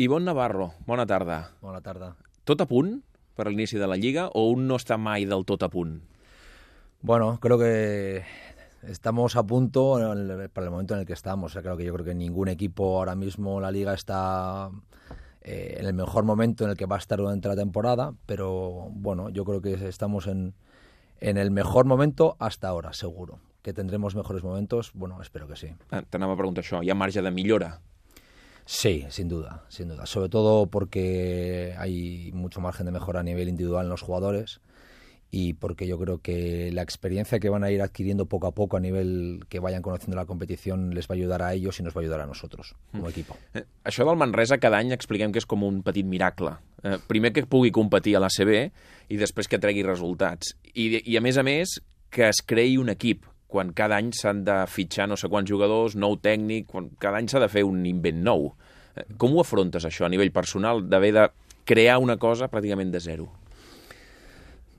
Ivonne Navarro, bona tarda. Bona tarda. Tot a punt per a l'inici de la Lliga o un no està mai del tot a punt? Bueno, creo que estamos a punto para el momento en el que estamos. O sea, creo que yo creo que ningún equipo ahora mismo en la liga está eh, en el mejor momento en el que va a estar durante la temporada, pero bueno, yo creo que estamos en, en el mejor momento hasta ahora, seguro. Que tendremos mejores momentos, bueno, espero que sí. Ah, T'anava a preguntar això, hi ha marge de millora? Sí, sin duda, sin duda. Sobre todo porque hay mucho margen de mejora a nivel individual en los jugadores y porque yo creo que la experiencia que van a ir adquiriendo poco a poco a nivel que vayan conociendo la competición les va a ayudar a ellos y nos va a ayudar a nosotros como equipo. Eh, això del Manresa cada any expliquem que és com un petit miracle. Eh, primer que pugui competir a l'ACB i després que tregui resultats. I, I a més a més que es creï un equip quan cada any s'han de fitxar no sé quants jugadors, nou tècnic, quan cada any s'ha de fer un invent nou. Eh, Com ho afrontes, això, a nivell personal, d'haver de crear una cosa pràcticament de zero?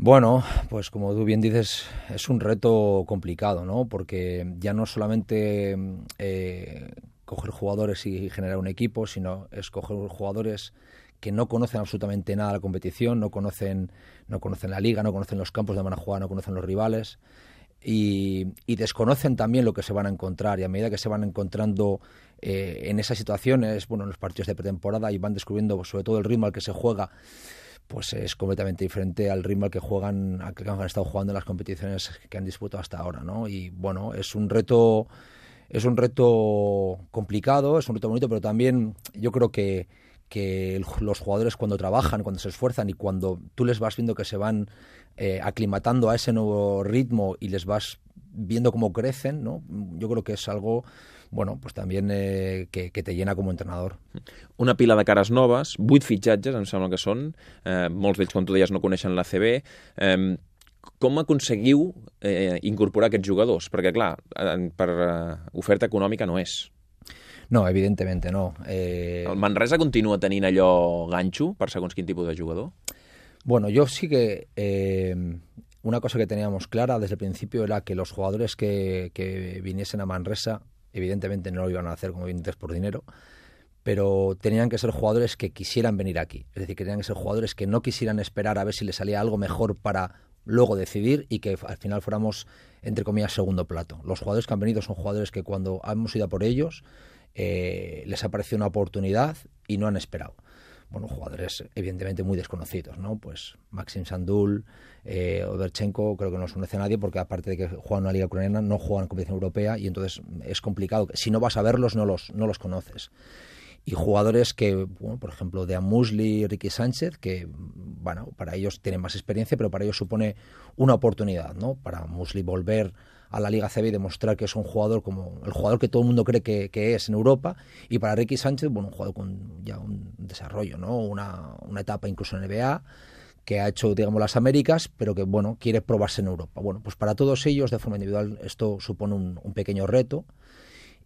Bueno, pues como tú bien dices, es un reto complicado, ¿no? Porque ya no solamente eh, coger jugadores y generar un equipo, sino escoger jugadores que no conocen absolutamente nada de la competición, no conocen, no conocen la liga, no conocen los campos de van a jugar, no conocen los rivales y, desconocen también lo que se van a encontrar y a medida que se van encontrando eh, en esas situaciones, bueno, en los partidos de pretemporada y van descubriendo sobre todo el ritmo al que se juega, pues es completamente diferente al ritmo al que juegan, al que han estado jugando en las competiciones que han disputado hasta ahora, ¿no? Y bueno, es un reto, es un reto complicado, es un reto bonito, pero también yo creo que, que los jugadores cuando trabajan, cuando se esfuerzan y cuando tú les vas viendo que se van eh, aclimatando a ese nuevo ritmo y les vas viendo cómo crecen, ¿no? Yo creo que es algo, bueno, pues también eh, que, te llena como entrenador. una pila de cares noves, vuit fitxatges, em sembla que són, eh, molts d'ells, com tu deies, no coneixen la CB. Eh, com aconseguiu eh, incorporar aquests jugadors? Perquè, clar, per eh, oferta econòmica no és. No, evidentemente no. Eh, El Manresa continua tenint allò ganxo per segons quin tipus de jugador? Bueno, yo sí que eh, una cosa que teníamos clara desde el principio era que los jugadores que, que viniesen a Manresa, evidentemente no lo iban a hacer como dices por dinero, pero tenían que ser jugadores que quisieran venir aquí. Es decir, que tenían que ser jugadores que no quisieran esperar a ver si les salía algo mejor para luego decidir y que al final fuéramos, entre comillas, segundo plato. Los jugadores que han venido son jugadores que cuando hemos ido a por ellos eh, les ha parecido una oportunidad y no han esperado bueno, jugadores evidentemente muy desconocidos, ¿no? Pues Maxim Sandul, eh, Overchenko, creo que no los conoce nadie porque aparte de que juegan en una liga ucraniana, no juegan en competición europea y entonces es complicado. Si no vas a verlos, no los, no los conoces. Y jugadores que, por ejemplo, de Amusli Ricky Sánchez, que, bueno, para ellos tienen más experiencia, pero para ellos supone una oportunidad, ¿no? Para Musli volver a la Liga CB y demostrar que es un jugador como el jugador que todo el mundo cree que, es en Europa y para Ricky Sánchez, bueno, un jugador con ya un desarrollo, ¿no? Una, una etapa incluso en NBA que ha hecho, digamos, las Américas, pero que, bueno, quiere probarse en Europa. Bueno, pues para todos ellos, de forma individual, esto supone un, un pequeño reto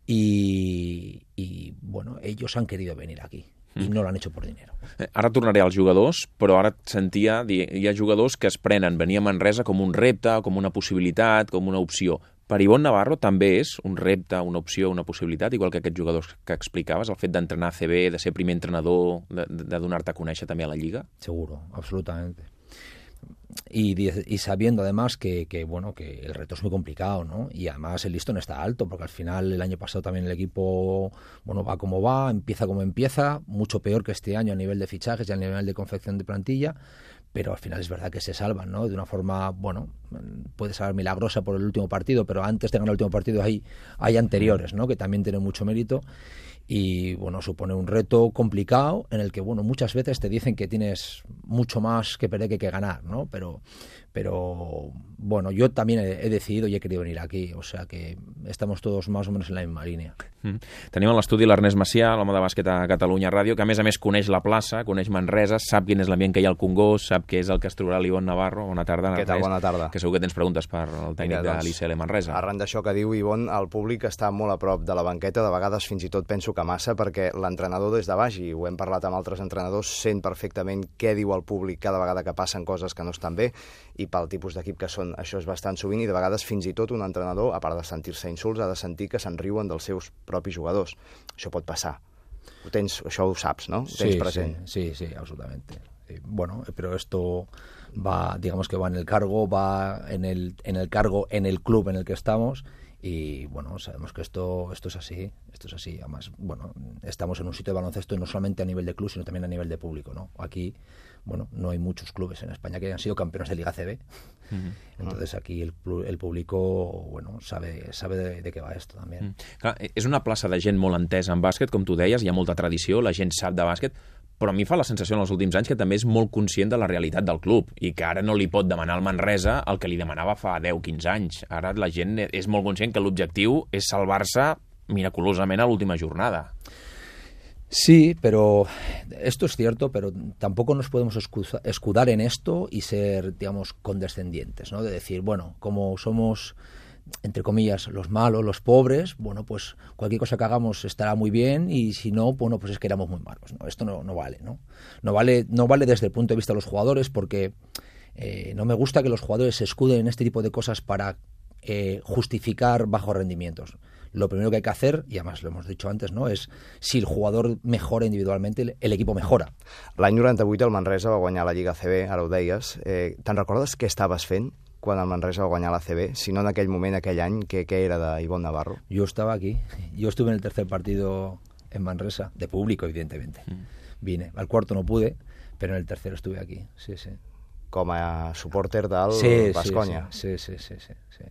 y, y, bueno, ellos han querido venir aquí i no l'han hecho por dinero. Eh, Ara tornaré als jugadors, però ara et sentia dir hi ha jugadors que es prenen venir a Manresa com un repte, com una possibilitat, com una opció. Per Ivonne Navarro també és un repte, una opció, una possibilitat, igual que aquests jugadors que explicaves, el fet d'entrenar a CB, de ser primer entrenador, de, de donar-te a conèixer també a la Lliga? Seguro, absolutamente. Y, sabiendo además que, que, bueno que el reto es muy complicado, ¿no? Y además el listón está alto, porque al final el año pasado también el equipo, bueno, va como va, empieza como empieza, mucho peor que este año a nivel de fichajes y a nivel de confección de plantilla, pero al final es verdad que se salvan, ¿no? De una forma, bueno, puede ser milagrosa por el último partido, pero antes de ganar el último partido hay, hay anteriores, ¿no? Que también tienen mucho mérito y bueno, supone un reto complicado en el que bueno, muchas veces te dicen que tienes mucho más que perder que que ganar, ¿no? Pero pero bueno, yo también he, he decidido y he querido venir aquí, o sea que estamos todos más o menos en la misma línea. Mm. Tenim a l'estudi l'Ernest Macià, l'home de bàsquet a Catalunya Ràdio, que a més a més coneix la plaça, coneix Manresa, sap quin és l'ambient que hi ha al Congost, sap què és el que es trobarà l'Ivon Navarro. Bona tarda, Què tal? Bona tarda. Que segur que tens preguntes per al tècnic Mira, de l'ICL Manresa. Arran d'això que diu Ivon, el públic està molt a prop de la banqueta, de vegades fins i tot penso que massa, perquè l'entrenador des de baix, i ho hem parlat amb altres entrenadors, sent perfectament què diu el públic cada vegada que passen coses que no estan bé, i pel tipus d'equip que són, això és bastant sovint, i de vegades fins i tot un entrenador, a part de sentir-se insults, ha de sentir que se'n riuen dels seus propis jugadors. Això pot passar. Ho tens, això ho saps, no? Ho tens sí, present. Sí, sí, sí, absolutamente. Sí, Bueno, pero esto va, digamos que va en el cargo, va en el, en el cargo, en el club en el que estamos y bueno, sabemos que esto, esto es así, esto es así. Además, bueno, estamos en un sitio de baloncesto no solamente a nivel de club, sino también a nivel de público, ¿no? Aquí, bueno, no hay muchos clubes en España que hayan sido campeones de Liga CB. Entonces aquí el, el público, bueno, sabe, sabe de, de qué va esto también. Mm. Clar, és una plaça de gent molt entesa en bàsquet, com tu deies, hi ha molta tradició, la gent sap de bàsquet, però a mi fa la sensació en els últims anys que també és molt conscient de la realitat del club i que ara no li pot demanar al Manresa el que li demanava fa 10-15 anys. Ara la gent és molt conscient que l'objectiu és salvar-se miraculosament a l'última jornada. Sí, pero esto es cierto, pero tampoco nos podemos escudar en esto y ser, digamos, condescendientes, ¿no? De decir, bueno, como somos, entre comillas, los malos, los pobres, bueno, pues cualquier cosa que hagamos estará muy bien y si no, bueno, pues es que éramos muy malos, ¿no? Esto no, no vale, ¿no? No vale, no vale desde el punto de vista de los jugadores porque eh, no me gusta que los jugadores se escuden en este tipo de cosas para eh, justificar bajos rendimientos. Lo primero que hay que hacer, y además lo hemos dicho antes, ¿no? es si el jugador mejora individualmente, el, equipo mejora. L'any 98 el Manresa va guanyar la Lliga CB, ara ho deies. Eh, Te'n recordes què estaves quan el Manresa va guanyar la CB? Si no en aquell moment, aquell any, què, què era d'Ivonne Navarro? Yo estaba aquí, yo estuve en el tercer partido en Manresa, de público, evidentemente. Vine, al cuarto no pude, pero en el tercero estuve aquí, sí, sí. Com a supporter del Sí, sí, Baskonia. sí, sí, sí, sí, sí.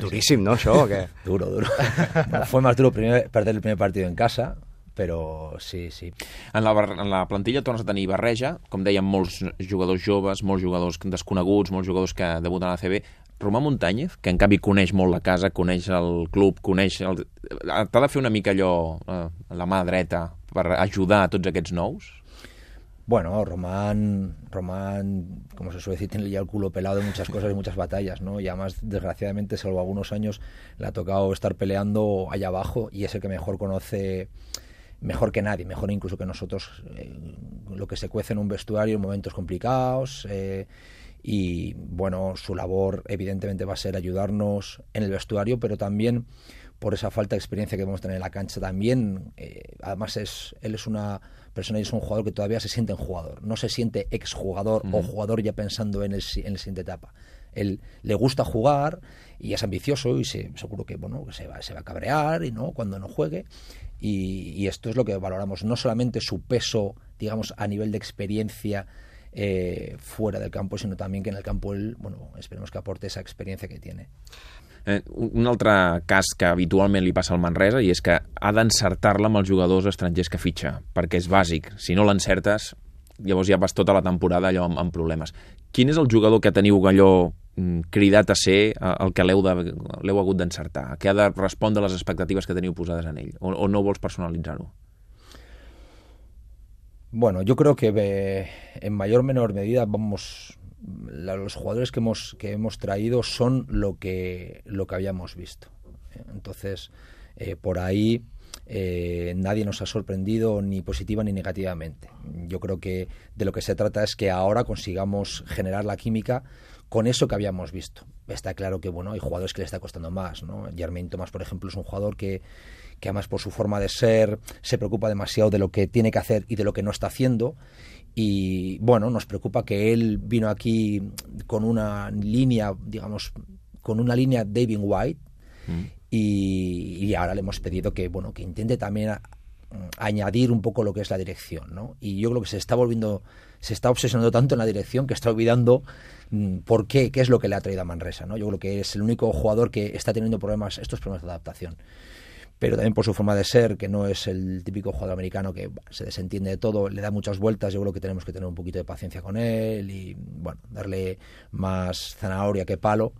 Duríssim, no, això? O què? Duro, duro. Bueno, fue más duro primer- perder el primer partido en casa, pero sí, sí. En la, en la plantilla tornes a tenir barreja, com dèiem, molts jugadors joves, molts jugadors desconeguts, molts jugadors que debuten a la CB. Romà Muntanyez, que en canvi coneix molt la casa, coneix el club, coneix... El... T'ha de fer una mica allò, eh, la mà dreta, per ajudar a tots aquests nous? Bueno, Román, Román, como se suele decir, tiene ya el culo pelado en muchas cosas y muchas batallas, ¿no? Y además, desgraciadamente, salvo algunos años, le ha tocado estar peleando allá abajo y es el que mejor conoce, mejor que nadie, mejor incluso que nosotros, eh, lo que se cuece en un vestuario en momentos complicados. eh, y bueno, su labor evidentemente va a ser ayudarnos en el vestuario, pero también por esa falta de experiencia que vamos a tener en la cancha también. eh, además, es, él es una persona y es un jugador que todavía se siente en jugador, no se siente exjugador o jugador ya pensando en, el, en la siguiente etapa. Él le gusta jugar y es ambicioso y se, seguro que bueno se va, se va a cabrear y no cuando no juegue. Y, y esto es lo que valoramos, no solamente su peso, digamos, a nivel de experiencia eh, fuera del campo, sino también que en el campo él, bueno, esperemos que aporte esa experiencia que tiene. Eh, un altre cas que habitualment li passa al Manresa i és que ha d'encertar-la amb els jugadors estrangers que fitxa, perquè és bàsic. Si no l'encertes, llavors ja vas tota la temporada allò amb, amb problemes. Quin és el jugador que teniu mm, cridat a ser eh, el que l'heu hagut d'encertar? Que ha de respondre a les expectatives que teniu posades en ell? O, o no vols personalitzar-ho? Bueno, yo creo que eh, en mayor o menor medida vamos los jugadores que hemos que hemos traído son lo que lo que habíamos visto. Entonces, eh, por ahí eh, nadie nos ha sorprendido ni positiva ni negativamente. Yo creo que de lo que se trata es que ahora consigamos generar la química con eso que habíamos visto. Está claro que bueno, hay jugadores que le está costando más, ¿no? Jermaine Thomas, por ejemplo, es un jugador que, que además por su forma de ser se preocupa demasiado de lo que tiene que hacer y de lo que no está haciendo. Y bueno, nos preocupa que él vino aquí con una línea, digamos, con una línea David White, y, y ahora le hemos pedido que bueno que intente también añadir un poco lo que es la dirección ¿no? y yo creo que se está volviendo se está obsesionando tanto en la dirección que está olvidando mm, por qué qué es lo que le ha traído a Manresa ¿no? yo creo que es el único jugador que está teniendo problemas estos problemas de adaptación pero también por su forma de ser, que no es el típico jugador americano que se desentiende de todo, le da muchas vueltas, yo creo que tenemos que tener un poquito de paciencia con él y bueno, darle más zanahoria que palo,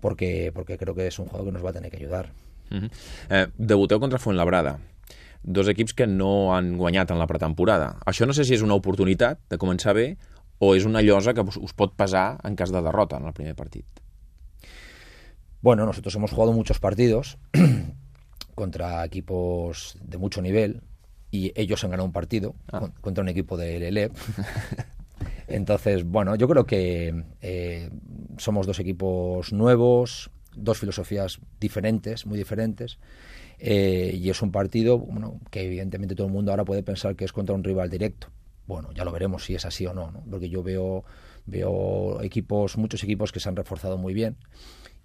porque, porque creo que es un jugador que nos va a tener que ayudar. Uh debuteu contra Fuenlabrada dos equips que no han guanyat en la pretemporada. Això no sé si és una oportunitat de començar bé o és una llosa que us, pot pesar en cas de derrota en el primer partit. Bueno, nosotros hemos jugado muchos partidos contra equipos de mucho nivel y ellos han ganado un partido Ah. con- contra un equipo de LLEP. Entonces, bueno, yo creo que eh, somos dos equipos nuevos, dos filosofías diferentes, muy diferentes. Eh, y es un partido bueno, que evidentemente todo el mundo ahora puede pensar que es contra un rival directo. Bueno, ya lo veremos si es así o no, ¿no? porque yo veo, veo equipos, muchos equipos que se han reforzado muy bien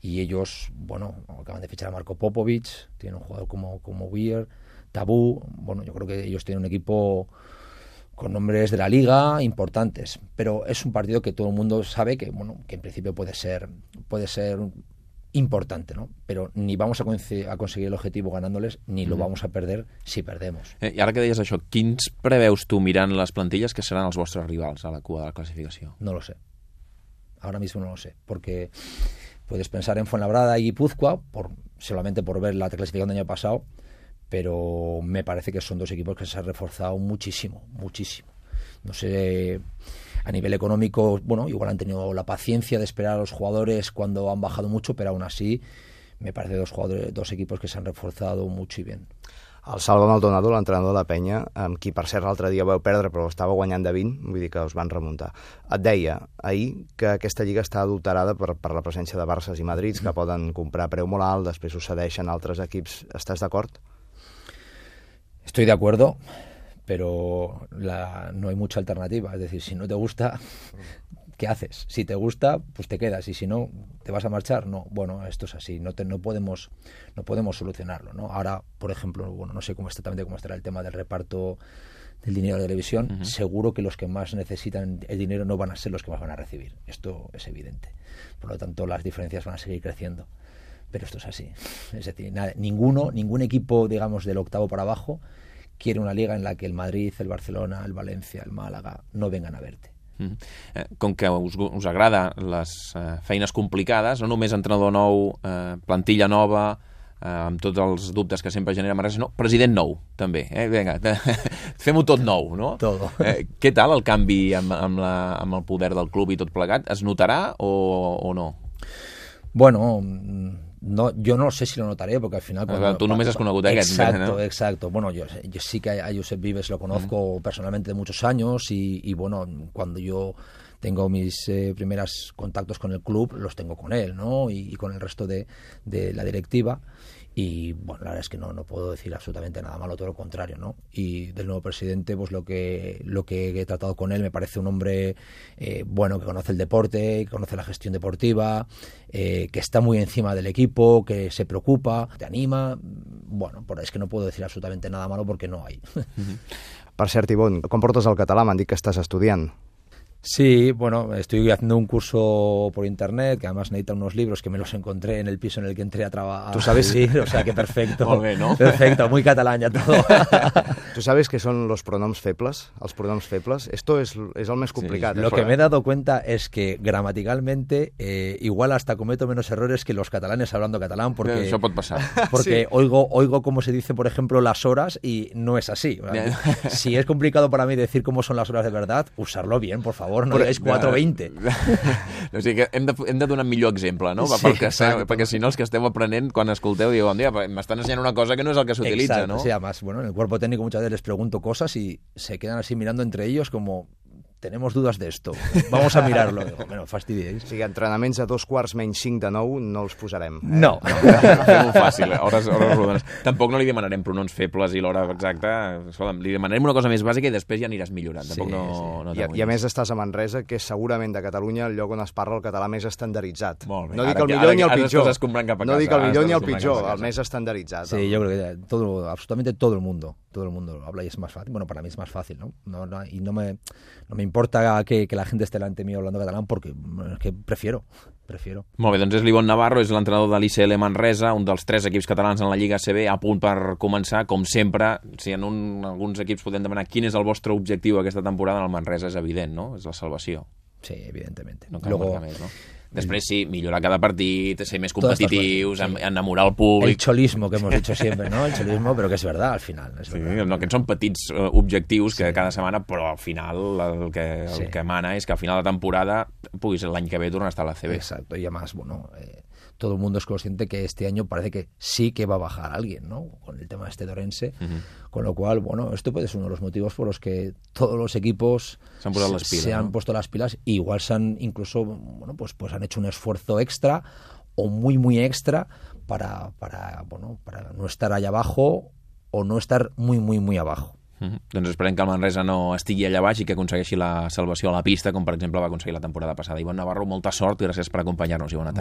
y ellos, bueno, acaban de fichar a Marco Popovic, tienen un jugador como, como Weir, Tabú, bueno, yo creo que ellos tienen un equipo con nombres de la liga importantes, pero es un partido que todo el mundo sabe que, bueno, que en principio puede ser, puede ser importante, ¿no? Pero ni vamos a, a conseguir el objetivo ganándoles, ni lo vamos a perder si perdemos. Eh, I ara que deies això, quins preveus tu mirant les plantilles que seran els vostres rivals a la cua de la classificació? No lo sé. Ahora mismo no lo sé, porque puedes pensar en Fuenlabrada y Guipúzcoa, por, solamente por ver la clasificación del año pasado, pero me parece que son dos equipos que se han reforzado muchísimo, muchísimo. No sé, a nivel económico, bueno, igual han tenido la paciencia de esperar a los jugadores cuando han bajado mucho, pero aún así me parece dos jugadores, dos equipos que se han reforzado mucho y bien. El Salva Maldonado, l'entrenador de la penya, amb qui per cert l'altre dia vau perdre però estava guanyant de 20, vull dir que us van remuntar, et deia ahir que aquesta lliga està adulterada per, per la presència de Barces i Madrids que poden comprar a preu molt alt, després ho cedeixen altres equips. Estàs d'acord? Estoy de acuerdo, pero la, no hay mucha alternativa. Es decir, si no te gusta, ¿qué haces? Si te gusta, pues te quedas y si no, te vas a marchar. No, bueno, esto es así. No, te, no podemos, no podemos solucionarlo. ¿no? Ahora, por ejemplo, bueno, no sé cómo exactamente cómo estará el tema del reparto del dinero de televisión. Seguro que los que más necesitan el dinero no van a ser los que más van a recibir. Esto es evidente. Por lo tanto, las diferencias van a seguir creciendo. Pero esto es así. Es decir, nada- ninguno, ningún equipo, digamos, del octavo para abajo quiere una liga en la que el Madrid, el Barcelona, el Valencia, el Málaga no vengan a verte. Mm. Eh, Com que us, us agrada les eh, feines complicades, no només entrenador nou, eh, plantilla nova, eh, amb tots els dubtes que sempre genera Manresa, no, president nou, també. Eh? Vinga, fem-ho tot nou, no? Todo. Eh, què tal el canvi amb, amb, la, amb el poder del club i tot plegat? Es notarà o, o no? Bueno, mm, no, yo no sé si lo notaré porque al final... Claro, tú només has conegut aquest, Exacto, ¿no? exacto. Bueno, yo, yo sí que a Josep Vives lo conozco personalmente de muchos años y, y, bueno, cuando yo tengo mis eh, primeros contactos con el club, los tengo con él, ¿no? Y, con el resto de, la directiva. Y bueno, la verdad es que no, no puedo decir absolutamente nada malo, todo lo contrario, ¿no? Y del nuevo presidente, pues lo que, lo que he tratado con él me parece un hombre eh, bueno, que conoce el deporte, que conoce la gestión deportiva, eh, que está muy encima del equipo, que se preocupa, te anima. Bueno, por es que no puedo decir absolutamente nada malo porque no hay. Per cert, Ivonne, com portes el que estàs estudiant. Sí, bueno, estoy haciendo un curso por internet que además necesita unos libros que me los encontré en el piso en el que entré a trabajar. ¿Tú sabes? o sea que perfecto. Molt bé, no? Perfecto, muy catalán ya todo. Tu sabes què són los pronoms febles? Els pronoms febles? Esto és, és el més complicat. Lo eh? que me he dado cuenta es que gramaticalmente eh, igual hasta cometo menos errores que los catalanes hablando catalán porque Això pot passar. porque oigo oigo cómo se dice por ejemplo las horas y no es así. si es complicado para mí decir cómo son las horas de verdad, usarlo bien, por favor, no digáis 4.20. o sigui que hem de, hem de donar millor exemple, no? Sí, perquè, exacte. perquè si no els que esteu aprenent, quan escolteu, dieu, bon dia, m'estan ensenyant una cosa que no és el que s'utilitza, no? sí, además, bueno, en el cuerpo técnico muchas veces les pregunto cosas y se quedan así mirando entre ellos como tenemos dudas de esto, vamos a mirarlo. Digo, bueno, fastidiéis. O sigui, entrenaments a dos quarts menys cinc de nou no els posarem. Eh? No. Fem-ho fàcil, eh? hores, hores rodones. Tampoc no li demanarem pronoms febles i l'hora exacta. Escolta'm, li demanarem una cosa més bàsica i després ja aniràs millorant. Tampoc Sí, no, sí. no I, I a més estàs a Manresa, que és segurament de Catalunya el lloc on es parla el català més estandarditzat. Molt bé. No dic Ara el que- millor ara ni el pitjor. cap a no casa, dic el millor ni el pitjor, el més estandarditzat. Sí, yo creo que todo, absolutamente todo el mundo, todo el mundo lo habla y es más fácil. Bueno, para mí es más fácil, ¿no? no, no- y no me, no me importa que, que la gente esté delante mío hablando catalán porque es que prefiero, prefiero. Molt bé, doncs és l'Ivon Navarro, és l'entrenador de l'ICL Manresa, un dels tres equips catalans en la Lliga CB, a punt per començar, com sempre, si en un, alguns equips podem demanar quin és el vostre objectiu aquesta temporada, en el Manresa és evident, no? És la salvació. Sí, evidentemente. No cal Luego, més, no? Després sí, millorar cada partit, ser més competitius, en- enamorar el el públic... cholismo que hemos dicho siempre, ¿no? El cholismo, pero que es verdad al final. Es Sí, verdad. no, que són petits eh, objectius que cada setmana, però al final el que, el Sí. que mana és que al final de temporada pugui ser l'any que ve tornar a estar a la CB. Exacto, y además, bueno, eh, todo el mundo es consciente que este año parece que sí que va a bajar alguien, ¿no? Con el tema este de Orense. Uh -huh. Con lo cual, bueno, esto puede ser uno de los motivos por los que todos los equipos se han, puesto las pilas, se han puesto las pilas igual se han incluso, bueno, pues, pues han hecho un esfuerzo extra o muy, muy extra para, para, bueno, para no estar allá abajo o no estar muy, muy, muy abajo. Uh -huh. Doncs esperem que el Manresa no estigui allà baix i que aconsegueixi la salvació a la pista, com per exemple va aconseguir la temporada passada. Ivonne Navarro, molta sort i gràcies per acompanyar-nos i bona